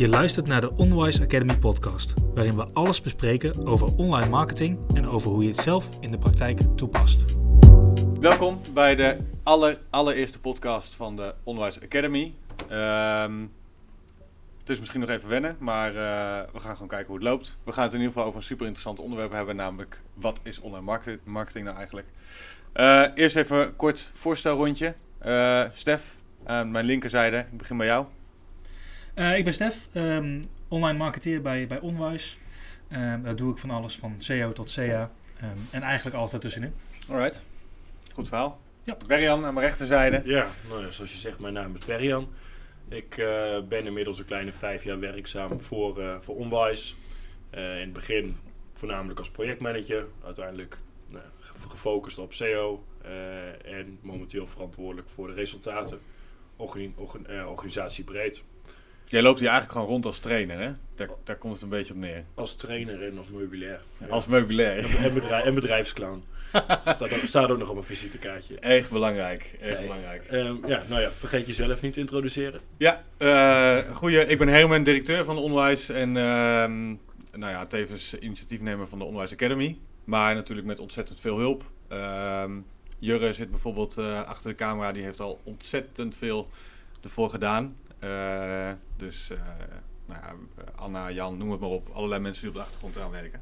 Je luistert naar de Onwise Academy podcast, waarin we alles bespreken over online marketing en over hoe je het zelf in de praktijk toepast. Welkom bij de aller, allereerste podcast van de Onwise Academy. Ehm, het is misschien nog even wennen, maar eh, we gaan gewoon kijken hoe het loopt. We gaan het in ieder geval over een super interessant onderwerp hebben, namelijk wat is online marketing, nou eigenlijk? Eh, eerst even kort voorstelrondje. Uh, Stef, aan mijn linkerzijde, ik begin bij jou. Uh, ik ben Stef, um, online marketeer bij, bij Onwise. Um, daar doe ik van alles van SEO tot SEA um, en eigenlijk alles daartussenin. Alright, goed verhaal. Ja. Berjan aan mijn rechterzijde. Ja, nou ja, zoals je zegt, mijn naam is Berjan. Ik uh, ben inmiddels een kleine vijf jaar werkzaam voor, uh, voor Onwise. Uh, in het begin voornamelijk als projectmanager, uiteindelijk nou, gefocust op SEO en momenteel verantwoordelijk voor de resultaten, organ, organ, organisatiebreed. Jij loopt hier eigenlijk gewoon rond als trainer, hè? Daar, daar komt het een beetje op neer. Als trainer en als meubilair. Ja. Als meubilair. En, bedrijf, en bedrijfsclown. staat, ook, staat ook nog op een visitekaartje. Erg belangrijk, erg nee. belangrijk. Um, ja, nou ja, vergeet jezelf niet te introduceren. Ja, uh, goeie. Ik ben Herman, directeur van de Onwijs en uh, nou ja, tevens initiatiefnemer van de Onwijs Academy. Maar natuurlijk met ontzettend veel hulp. Uh, Jurre zit bijvoorbeeld uh, achter de camera, die heeft al ontzettend veel ervoor gedaan. Uh, dus uh, nou ja, Anna, Jan, noem het maar op. Allerlei mensen die op de achtergrond eraan werken.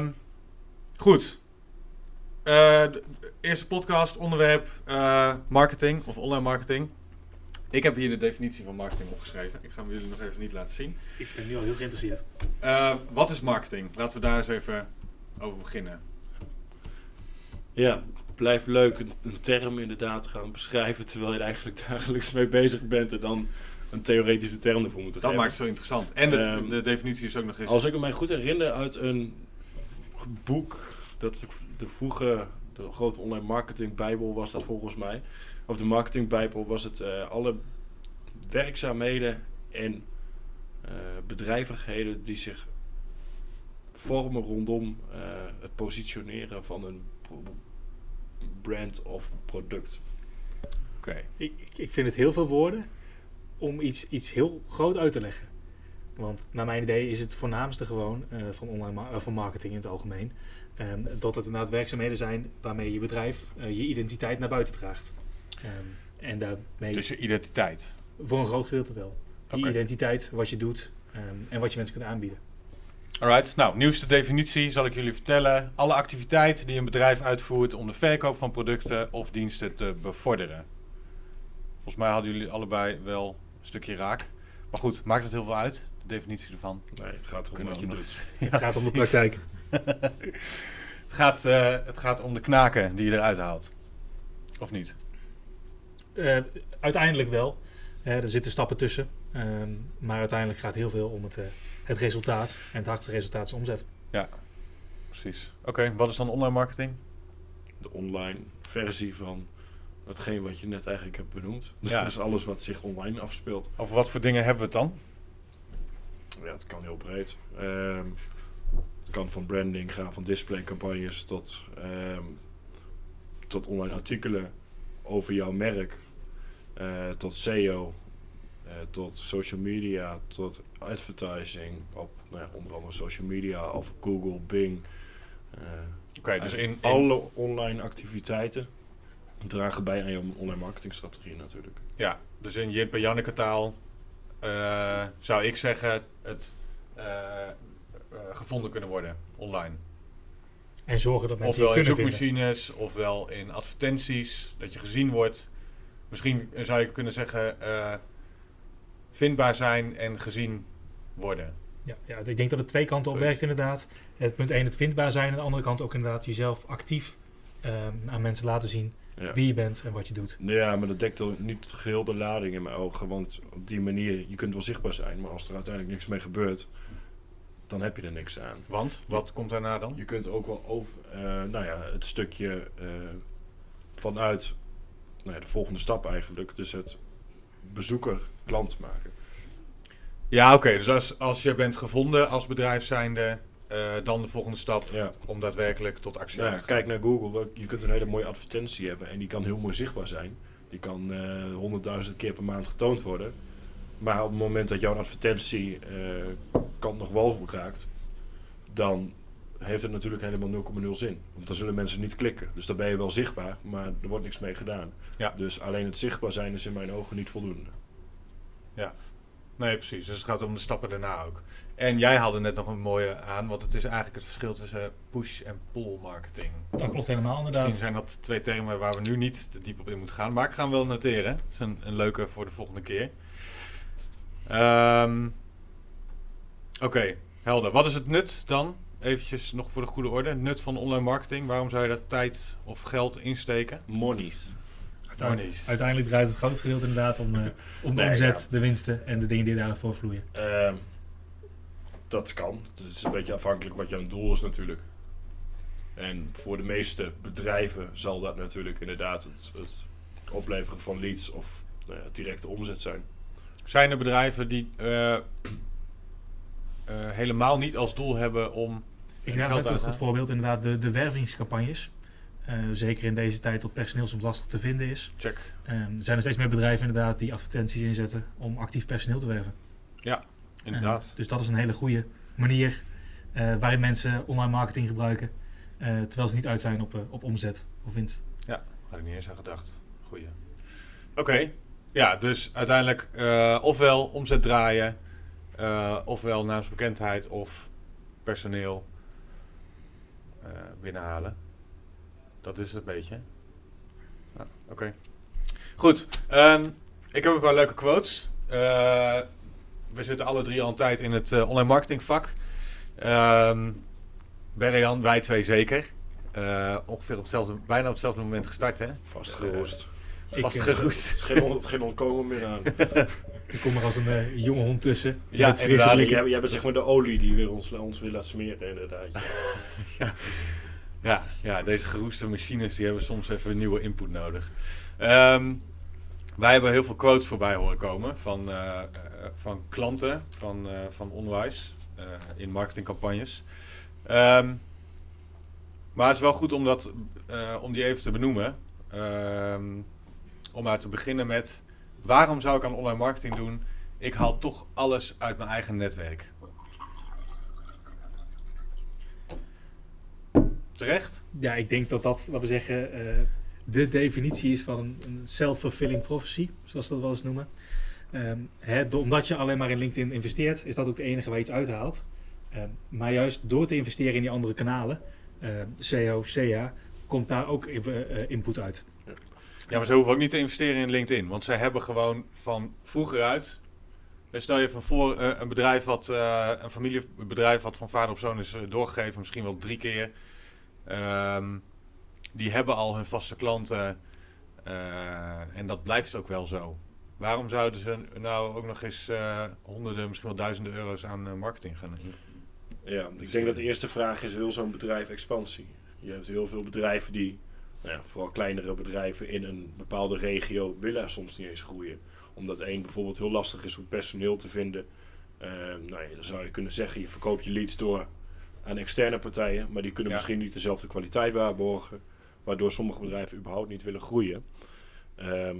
Um, goed. Uh, de eerste podcast, onderwerp marketing of online marketing. Ik heb hier de definitie van marketing opgeschreven. Ik ga hem jullie nog even niet laten zien. Ik ben nu al heel geïnteresseerd. wat is marketing? Laten we daar eens even over beginnen. Ja, blijft leuk een, een, term inderdaad gaan beschrijven terwijl je er eigenlijk dagelijks mee bezig bent en dan een theoretische term ervoor moet Dat geven. maakt het zo interessant. En de, um, de, definitie is ook nog eens... Als ik me goed herinner uit een boek, dat de vroege, de grote online marketing bijbel was dat volgens mij. Of de marketing bijbel was het uh, alle werkzaamheden en uh, bedrijvigheden die zich vormen rondom uh, het positioneren van een brand of product. Oké. Okay. Ik, ik vind het heel veel woorden om iets, iets heel groot uit te leggen. Want naar mijn idee is het voornaamste gewoon uh, van, online ma uh, van marketing in het algemeen. Um, dat het inderdaad werkzaamheden zijn waarmee je bedrijf uh, je identiteit naar buiten draagt. Um, en daarmee dus je identiteit? Voor een groot gedeelte wel. Okay. Je identiteit, wat je doet um, en wat je mensen kunt aanbieden. Alright, nou, nieuwste definitie zal ik jullie vertellen. Alle activiteit die een bedrijf uitvoert om de verkoop van producten of diensten te bevorderen. Volgens mij hadden jullie allebei wel een stukje raak. Maar goed, maakt het heel veel uit, de definitie ervan? Nee, het gaat erom wat je doet. Het gaat om de praktijk. het, gaat, uh, het gaat om de knaken die je eruit haalt. Of niet? Uh, uiteindelijk wel. Uh, er zitten stappen tussen. Um, maar uiteindelijk gaat heel veel om het, het resultaat. En het hardste resultaat is omzet. Ja, precies. Oké, okay, wat is dan online marketing? De online versie van hetgeen wat je net eigenlijk hebt benoemd. Ja. Dus alles wat zich online afspeelt. Over wat voor dingen hebben we het dan? Ja, het kan heel breed. Um, het kan van branding gaan, van displaycampagnes tot, um, tot online artikelen over jouw merk. Uh, tot SEO, uh, tot social media, tot advertising op nou ja, onder andere social media of Google, Bing. Uh, Oké, okay, dus in, in, alle online activiteiten dragen bij aan je online marketingstrategie natuurlijk. Ja, dus in Jip en Janneke taal uh, zou ik zeggen het gevonden kunnen worden online. En zorgen dat mensen ofwel in zoekmachines, vinden. ofwel in advertenties, dat je gezien wordt. Misschien zou je kunnen zeggen uh, vindbaar zijn en gezien worden. Ja, ja, ik denk dat het twee kanten op werkt inderdaad. Het punt 1 het vindbaar zijn en aan de andere kant ook inderdaad jezelf actief um, aan mensen laten zien ja. wie je bent en wat je doet. Ja, maar dat dekt niet geheel de lading in mijn ogen. Want op die manier, je kunt wel zichtbaar zijn, maar als er uiteindelijk niks mee gebeurt, dan heb je er niks aan. Want, wat je, komt daarna dan? Je kunt ook wel over, uh, nou ja, het stukje uh, vanuit nou ja, de volgende stap eigenlijk. Dus het bezoeker klant maken. Ja, oké. Okay. Dus als, als je bent gevonden als bedrijf zijnde, uh, dan de volgende stap ja. om daadwerkelijk tot actie ja, te Kijk naar Google. Je kunt een hele mooie advertentie hebben en die kan heel mooi zichtbaar zijn. Die kan honderdduizend uh, keer per maand getoond worden. Maar op het moment dat jouw advertentie eh, kant nog wal raakt, dan heeft het natuurlijk helemaal 0,0 zin. Want dan zullen mensen niet klikken. Dus dan ben je wel zichtbaar, maar er wordt niks mee gedaan. Ja. Dus alleen het zichtbaar zijn is in mijn ogen niet voldoende. Nee, precies. Dus het gaat om de stappen daarna ook. En jij haalde net nog een mooie aan, want het is eigenlijk het verschil tussen push en pull marketing. Dat klopt helemaal Misschien inderdaad. zijn dat twee termen waar we nu niet te diep op in moeten gaan, maar ik ga hem wel noteren. Dat is een, een leuke voor de volgende keer. Ehm, Oké, helder. Wat is het nut dan? Eventjes nog voor de goede orde. Nut van online marketing. Waarom zou je daar tijd of geld insteken? Monies. Uiteindelijk, draait het grootste gedeelte inderdaad om, eh, om de Nee, omzet, ja. de winsten en de dingen die daaruit voorvloeien. Ehm, dat kan. Het is een beetje afhankelijk wat jouw doel is natuurlijk. En voor de meeste bedrijven zal dat natuurlijk inderdaad het, het opleveren van leads of nou ja, directe omzet zijn. Zijn er bedrijven die eh, eh, helemaal niet als doel hebben om Ik uit dat een goed voorbeeld inderdaad de, de wervingscampagnes. Eh, zeker in deze tijd dat personeel soms lastig te vinden is. check? Eh, er zijn er steeds meer bedrijven inderdaad die advertenties inzetten om actief personeel te werven. Inderdaad. Eh, dus dat is een hele goede manier eh, waarin mensen online marketing gebruiken. eh, terwijl ze niet uit zijn op, op omzet of winst. Had ik niet eens aan gedacht. Goeie. Oké. Ja, dus uiteindelijk ofwel omzet draaien, ofwel naamsbekendheid of personeel binnenhalen. Dat is het een beetje. Ja, Oké. Goed. ehm, ik heb een paar leuke quotes. Eh, we zitten alle drie al een tijd in het eh, online marketing vak. Ehm Berjan, wij twee zeker. Eh, ongeveer op hetzelfde, bijna op hetzelfde moment gestart, hè? Vastgeroest. Ik, Vast eh, geroest. Het is geen, on- ontkomen meer aan. Ik kom er als een jonge hond tussen. Ja, inderdaad. jij, jij bent zeg maar de olie die weer ons, ons weer laat smeren inderdaad. Ja, ja, deze geroeste machines die hebben soms even nieuwe input nodig. Ehm, wij hebben heel veel quotes voorbij horen komen van, eh, eh, van klanten van, eh van Onwise in marketingcampagnes. Ehm, maar het is wel goed om, dat, om die even te benoemen. Ehm, om maar te beginnen met waarom zou ik aan online marketing doen? Ik haal toch alles uit mijn eigen netwerk. Terecht? Ja, ik denk dat dat, laten we zeggen, eh, de definitie is van een, een self-fulfilling prophecy, zoals ze dat wel eens noemen. Ehm, omdat je alleen maar in LinkedIn investeert, is dat ook de enige waar je iets uithaalt. Ehm, maar juist door te investeren in die andere kanalen, ehm, SEO, CA, komt daar ook eh, eh, input uit. Ja, maar ze hoeven ook niet te investeren in LinkedIn. Want zij hebben gewoon van vroeger uit. eh, Stel je van voor eh, een bedrijf wat, eh, een familiebedrijf wat van vader op zoon is eh, doorgegeven, misschien wel drie keer. Ehm, die hebben al hun vaste klanten. eh, en dat blijft ook wel zo. Waarom zouden ze nou ook nog eens eh, honderden, misschien wel duizenden euro's aan eh, marketing gaan Ja, ik denk dat de eerste vraag is, wil zo'n bedrijf expansie? Je hebt heel veel bedrijven die, nou ja, vooral kleinere bedrijven in een bepaalde regio, willen soms niet eens groeien. Omdat één bijvoorbeeld heel lastig is om personeel te vinden. Eh, nou ja, dan zou je kunnen zeggen, je verkoopt je leads door aan externe partijen, maar die kunnen Ja. misschien niet dezelfde kwaliteit waarborgen, waardoor sommige bedrijven überhaupt niet willen groeien. Ehm,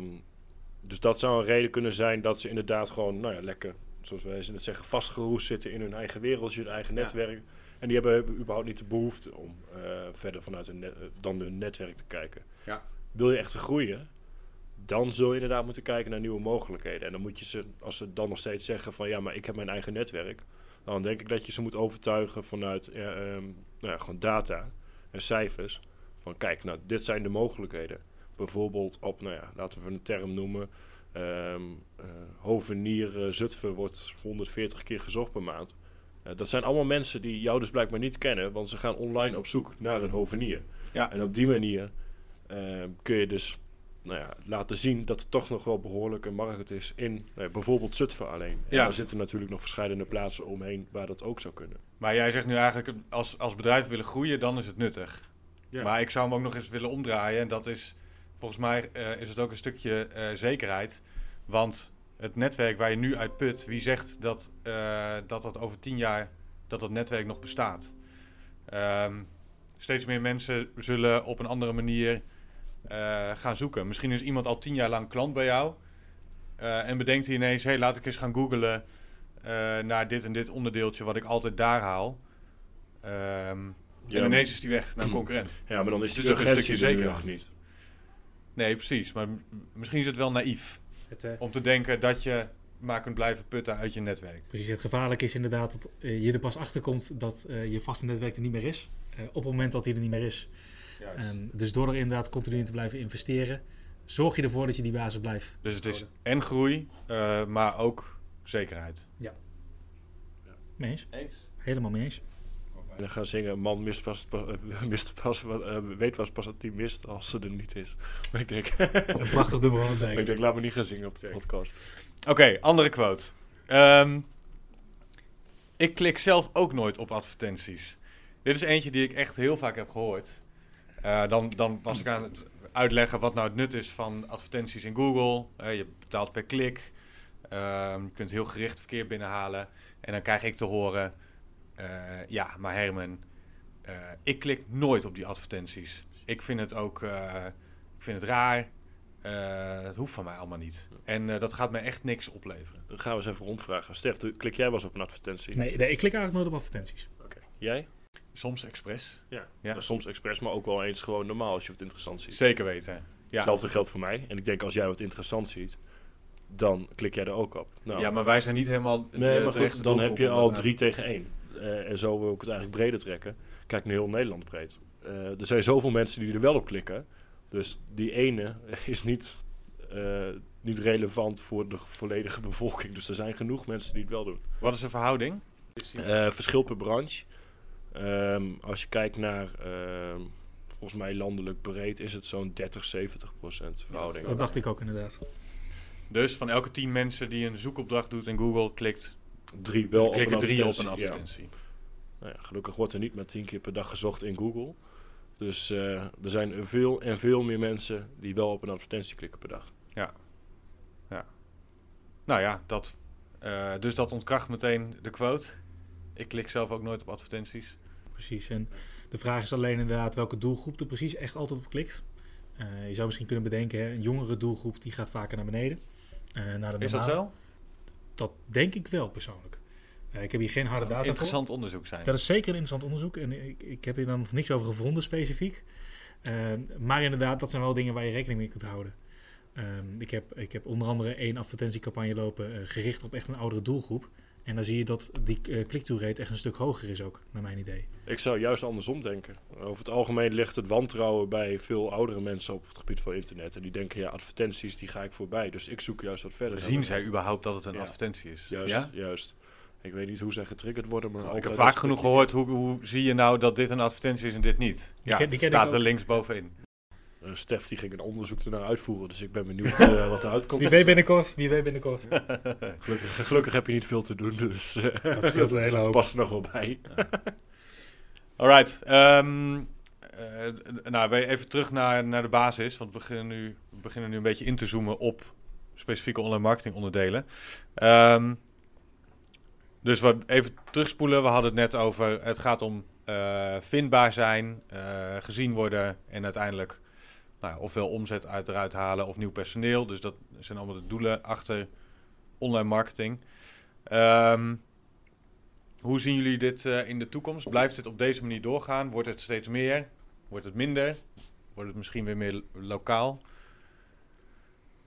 dus dat zou een reden kunnen zijn dat ze inderdaad gewoon, nou ja, lekker, zoals wij het zeggen, vastgeroest zitten in hun eigen wereldje, hun eigen Ja. netwerk. En die hebben überhaupt niet de behoefte om eh, verder vanuit hun net- dan hun netwerk te kijken. Ja. Wil je echt groeien, dan zul je inderdaad moeten kijken naar nieuwe mogelijkheden. En dan moet je ze, als ze dan nog steeds zeggen van ja, maar ik heb mijn eigen netwerk, dan denk ik dat je ze moet overtuigen vanuit eh, ehm, nou ja, gewoon data en cijfers. Van kijk, nou, dit zijn de mogelijkheden. Bijvoorbeeld op, nou ja, laten we een term noemen. ehm eh, hovenier eh, Zutphen wordt 140 keer gezocht per maand. Dat zijn allemaal mensen die jou dus blijkbaar niet kennen, want ze gaan online op zoek naar een hovenier. Ja. En op die manier eh, kun je dus nou ja, laten zien dat er toch nog wel behoorlijk een markt is in eh, bijvoorbeeld Zutphen alleen. En Ja. daar zitten natuurlijk nog verschillende plaatsen omheen waar dat ook zou kunnen. Maar jij zegt nu eigenlijk, als, als bedrijf willen groeien, dan is het nuttig. Ja. Maar ik zou hem ook nog eens willen omdraaien. En dat is, volgens mij eh, is het ook een stukje eh, zekerheid. Want het netwerk waar je nu uit put, wie zegt dat eh, dat, dat over tien jaar dat dat netwerk nog bestaat? Ehm, steeds meer mensen zullen op een andere manier gaan zoeken. Misschien is iemand al tien jaar lang klant bij jou. eh, en bedenkt hij ineens, hé, hey, laat ik eens gaan googlen eh, naar dit en dit onderdeeltje wat ik altijd daar haal. Ehm, Ja, en ineens is die weg naar een concurrent. Ja, maar dan is Dus die ook een stukje er nog zekerheid. niet. Nee, precies. Maar misschien is het wel naïef Het, eh, om te denken dat je maar kunt blijven putten uit je netwerk. Precies, het gevaarlijke is inderdaad dat eh, je er pas achter komt dat eh, je vaste netwerk er niet meer is. Eh, op het moment dat die er niet meer is. Ehm, dus door er inderdaad continu in te blijven investeren, zorg je ervoor dat je die basis blijft. Dus het is en groei, eh, maar ook zekerheid. Mee eens? Eens? Helemaal mee eens. En dan gaan zingen, man mist pas, pa- mist pas, wat, eh, weet pas pas dat hij mist als ze er niet is. Maar ik denk, Een prachtig nummer het ik denk, laat me niet gaan zingen op de podcast. Oké, andere quote. Ehm, ik klik zelf ook nooit op advertenties. Dit is eentje die ik echt heel vaak heb gehoord. Eh, dan, dan was ik aan het uitleggen wat nou het nut is van advertenties in Google. Eh, je betaalt per klik. Ehm, je kunt heel gericht verkeer binnenhalen. En dan krijg ik te horen... eh, ja, maar Herman, eh, ik klik nooit op die advertenties. Ik vind het ook eh, ik vind het raar. Eh, het hoeft van mij allemaal niet. En eh, dat gaat me echt niks opleveren. Dan gaan we eens even rondvragen. Stef, klik jij wel eens op een advertentie? Nee, nee, ik klik eigenlijk nooit op advertenties. Oké. Jij? Soms expres. Ja. Ja. Soms expres, maar ook wel eens gewoon normaal als je wat interessant ziet. Zeker weten. Ja. Hetzelfde geldt voor mij. En ik denk, als jij wat interessant ziet, dan klik jij er ook op. Nou, ja, maar wij zijn niet helemaal. Nee, maar goed, dan heb je al drie tegen één. Eh, en zo wil ik het eigenlijk breder trekken. Kijk nu heel Nederland breed. Eh, er zijn zoveel mensen die er wel op klikken. Dus die ene is niet, eh, niet relevant voor de volledige bevolking. Dus er zijn genoeg mensen die het wel doen. Wat is de verhouding? Verschil per branche. Ehm, als je kijkt naar, ehm, volgens mij landelijk breed, is het zo'n 30, 70 procent verhouding. Dat dacht ik ook inderdaad. Dus van elke tien mensen die een zoekopdracht doet in Google, klikt, Drie wel op klikken een drie op een advertentie, ja. Nou ja, gelukkig wordt er niet met tien keer per dag gezocht in Google. Dus eh, er zijn veel en veel meer mensen die wel op een advertentie klikken per dag. Nou ja, dat, eh, dus dat ontkracht meteen de quote. Ik klik zelf ook nooit op advertenties. Precies. En de vraag is alleen inderdaad welke doelgroep er precies echt altijd op klikt. Eh, je zou misschien kunnen bedenken, hè, een jongere doelgroep die gaat vaker naar beneden. Eh, naar de Is dat zo? Dat denk ik wel persoonlijk. Eh, ik heb hier geen harde data voor. Interessant onderzoek zijn. Dat is zeker een interessant onderzoek en ik, ik heb hier dan nog niks over gevonden specifiek. Maar inderdaad, dat zijn wel dingen waar je rekening mee kunt houden. Ehm, ik, heb, ik heb onder andere één advertentiecampagne lopen gericht op echt een oudere doelgroep. En dan zie je dat die uh, click-through rate echt een stuk hoger is ook, naar mijn idee. Ik zou juist andersom denken. Over het algemeen ligt het wantrouwen bij veel oudere mensen op het gebied van internet. En die denken, ja, advertenties die ga ik voorbij. Dus ik zoek juist wat verder. Zien zij überhaupt dat het een Ja. advertentie is? Juist, Ja? juist. Ik weet niet hoe zij getriggerd worden, maar Ik heb vaak genoeg gehoord, hoe, hoe zie je nou dat dit een advertentie is en dit niet? Ja, ken- die ken staat er links Eh, Stef die ging een onderzoek ernaar uitvoeren, dus ik ben benieuwd eh, wat eruit komt. Wie weet binnenkort, wie weet binnenkort. Gelukkig, gelukkig heb je niet veel te doen, dus eh, Dat scheelt een hele hoop. past er nog wel bij. Alright. ehm, eh, nou, even terug naar, naar de basis. Want we beginnen, nu, we beginnen nu een beetje in te zoomen op specifieke online marketing onderdelen. Ehm, dus we even terugspoelen. We hadden het net over. Het gaat om vindbaar zijn, gezien worden en uiteindelijk nou, ofwel omzet uit eruit halen of nieuw personeel. Dus dat zijn allemaal de doelen achter online marketing. Ehm, hoe zien jullie dit eh, in de toekomst? Blijft het op deze manier doorgaan? Wordt het steeds meer? Wordt het minder? Wordt het misschien weer meer lo- lokaal?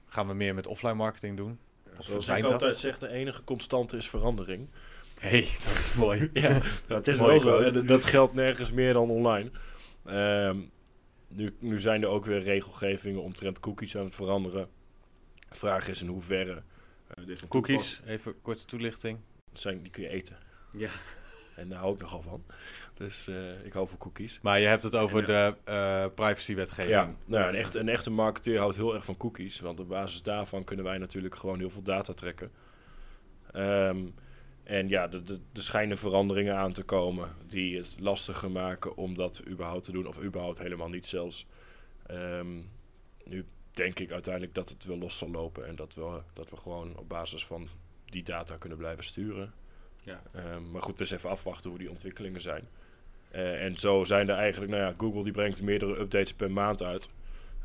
Gaan we meer met offline marketing doen? Of Zoals ik dat? altijd zeg, de enige constante is verandering. hey, dat is mooi. Ja, nou, het is wel zo. En dat geldt nergens meer dan online. Ehm, nu, nu zijn er ook weer regelgevingen omtrent cookies aan het veranderen. De vraag is in hoeverre... eh, Cookies, even korte toelichting. toepas- Zijn, die kun je eten. Ja. En daar hou ik nogal van. Dus eh, ik hou van cookies. Maar je hebt het over En, de eh privacywetgeving. Ja, nou, een, echte, een echte marketeer houdt heel erg van cookies. Want op basis daarvan kunnen wij natuurlijk gewoon heel veel data trekken. Ehm, en ja, er- er er schijnen veranderingen aan te komen die het lastiger maken om dat überhaupt te doen. Of überhaupt helemaal niet zelfs. Ehm, nu denk ik uiteindelijk dat het wel los zal lopen. En dat we, dat we gewoon op basis van die data kunnen blijven sturen. Ja. Ehm, maar goed, dus even afwachten hoe die ontwikkelingen zijn. Eh, en zo zijn er eigenlijk, nou ja, Google die brengt meerdere updates per maand uit.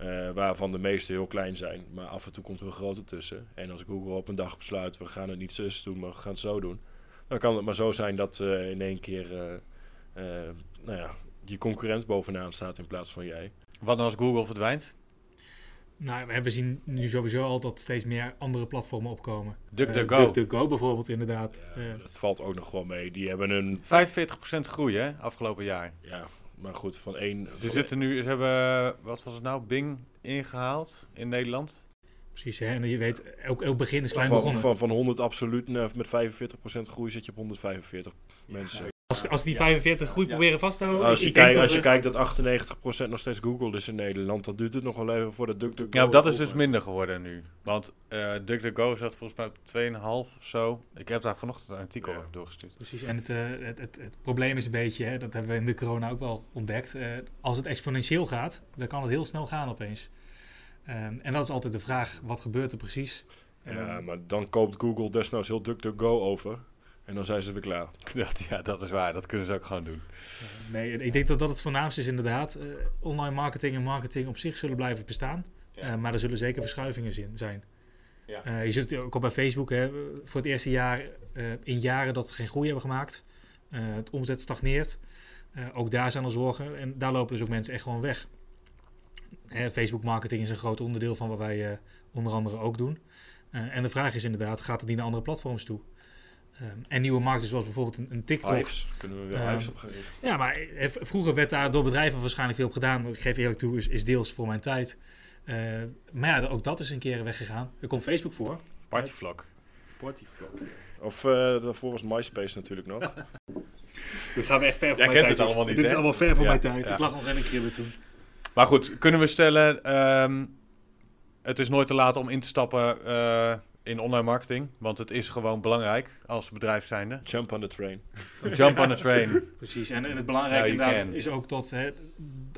Eh, waarvan de meeste heel klein zijn. Maar af en toe komt er een grote tussen. En als Google op een dag besluit, we gaan het niet zus doen, maar we gaan het zo doen. Dan kan het maar zo zijn dat eh, in één keer eh, nou ja, je concurrent bovenaan staat in plaats van jij. Wat nou als Google verdwijnt? Nou, we zien nu sowieso al dat steeds meer andere platformen opkomen. DuckDuckGo. Uh, DuckDuckGo bijvoorbeeld, inderdaad. Ja, Uh, dat valt ook nog wel mee. Die hebben een... 45% groei, hè, afgelopen jaar. Ja, maar goed, van één... Er zitten nu, ze hebben, wat was het nou, Bing ingehaald in Nederland. Precies, hè? en je weet, elk, elk begin is klein van, begonnen. Van, van 100 absoluut naar, met 45% groei zit je op 145 mensen. Als, als die 45 groei Ja. proberen vast te houden... Als je, ik denk kijkt, dat als je kijkt dat 98% nog steeds Google is in Nederland, dan duurt het nog wel even voor de DuckDuckGo... Ja, dat is dus minder geworden nu. Want eh DuckDuckGo zat volgens mij op 2,5 of zo. Ik heb daar vanochtend een artikel Ja. over doorgestuurd. Precies, en het, eh, het, het, het probleem is een beetje, hè, dat hebben we in de corona ook wel ontdekt. eh, als het exponentieel gaat, dan kan het heel snel gaan opeens. Ehm, en dat is altijd de vraag, wat gebeurt er precies? Ja, maar dan koopt Google desnoods heel DuckDuckGo over. En dan zijn ze weer klaar. Dat, ja, dat is waar. Dat kunnen ze ook gewoon doen. nee, ik denk dat dat het voornaamste is inderdaad. Eh, online marketing en marketing op zich zullen blijven bestaan. Eh, maar er zullen zeker verschuivingen zin, zijn. Ja. Eh, je ziet het ook al bij Facebook, hè, voor het eerste jaar eh, in jaren dat ze geen groei hebben gemaakt. Eh, het omzet stagneert. Eh, ook daar zijn er zorgen en daar lopen dus ook mensen echt gewoon weg. Hè, Facebook marketing is een groot onderdeel van wat wij eh, onder andere ook doen. Eh, en de vraag is inderdaad, gaat het niet naar andere platforms toe? Ehm, en nieuwe markten zoals bijvoorbeeld een, een TikTok. Hives, kunnen we weer Ja. Hives opgericht. Ja, maar eh, vroeger werd daar door bedrijven waarschijnlijk veel op gedaan. Ik geef eerlijk toe, is, is deels voor mijn tijd. Eh, maar ja, ook dat is een keer weggegaan. Er komt Facebook voor. Partyvlog. Of eh, daarvoor was MySpace natuurlijk nog. Dit gaan we echt ver Jij kent het allemaal niet, Dit is allemaal ver van Ja, mijn tijd. ja. Ik lag nog een keer weer toen. Maar goed, kunnen we stellen... ehm, het is nooit te laat om in te stappen eh, in online marketing. Want het is gewoon belangrijk als bedrijf zijnde. Jump on the train. Jump on the train. Precies. En, en het belangrijke Ja, you inderdaad can. is ook dat hè,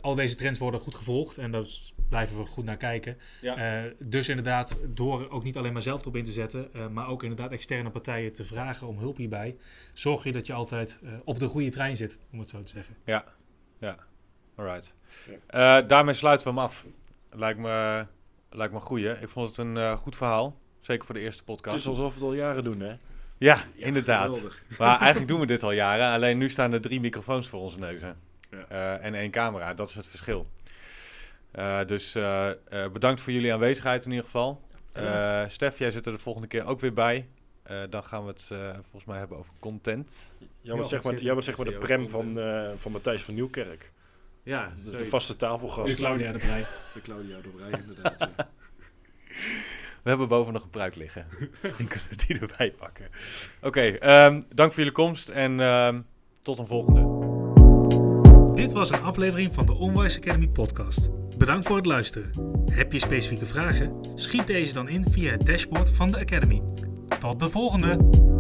al deze trends worden goed gevolgd. En daar blijven we goed naar kijken. Ja. Eh, dus inderdaad, door ook niet alleen maar zelf erop in te zetten, eh, maar ook inderdaad externe partijen te vragen om hulp hierbij, zorg je dat je altijd eh, op de goede trein zit, om het zo te zeggen. Alright. Eh, daarmee sluiten we hem af. Lijkt me, lijkt me een goeie. Ik vond het een eh, goed verhaal. Zeker voor de eerste Het podcast. is alsof we het al jaren doen, hè? Ja, inderdaad. geweldig. Maar eigenlijk doen we dit al jaren. Alleen nu staan er drie microfoons voor onze neuzen. Ja. Eh, en één camera. Dat is het verschil. Eh, dus eh, eh, bedankt voor jullie aanwezigheid in ieder geval. Eh Stef, jij zit er de volgende keer ook weer bij. Eh, dan gaan we het eh, volgens mij hebben over content. Jij wordt zeg maar, jij wordt zeg maar de prem van, eh, van Matthijs van Nieuwkerk. Ja, De, de vaste tafelgast. Dus Claudia de Brij. De Claudia de Brij, inderdaad. We hebben boven nog een pruik liggen. Misschien kunnen we die erbij pakken. Oké, ehm, dank voor jullie komst en ehm, tot een volgende. Dit was een aflevering van de Onwise Academy podcast. Bedankt voor het luisteren. Heb je specifieke vragen? Schiet deze dan in via het dashboard van de Academy. Tot de volgende!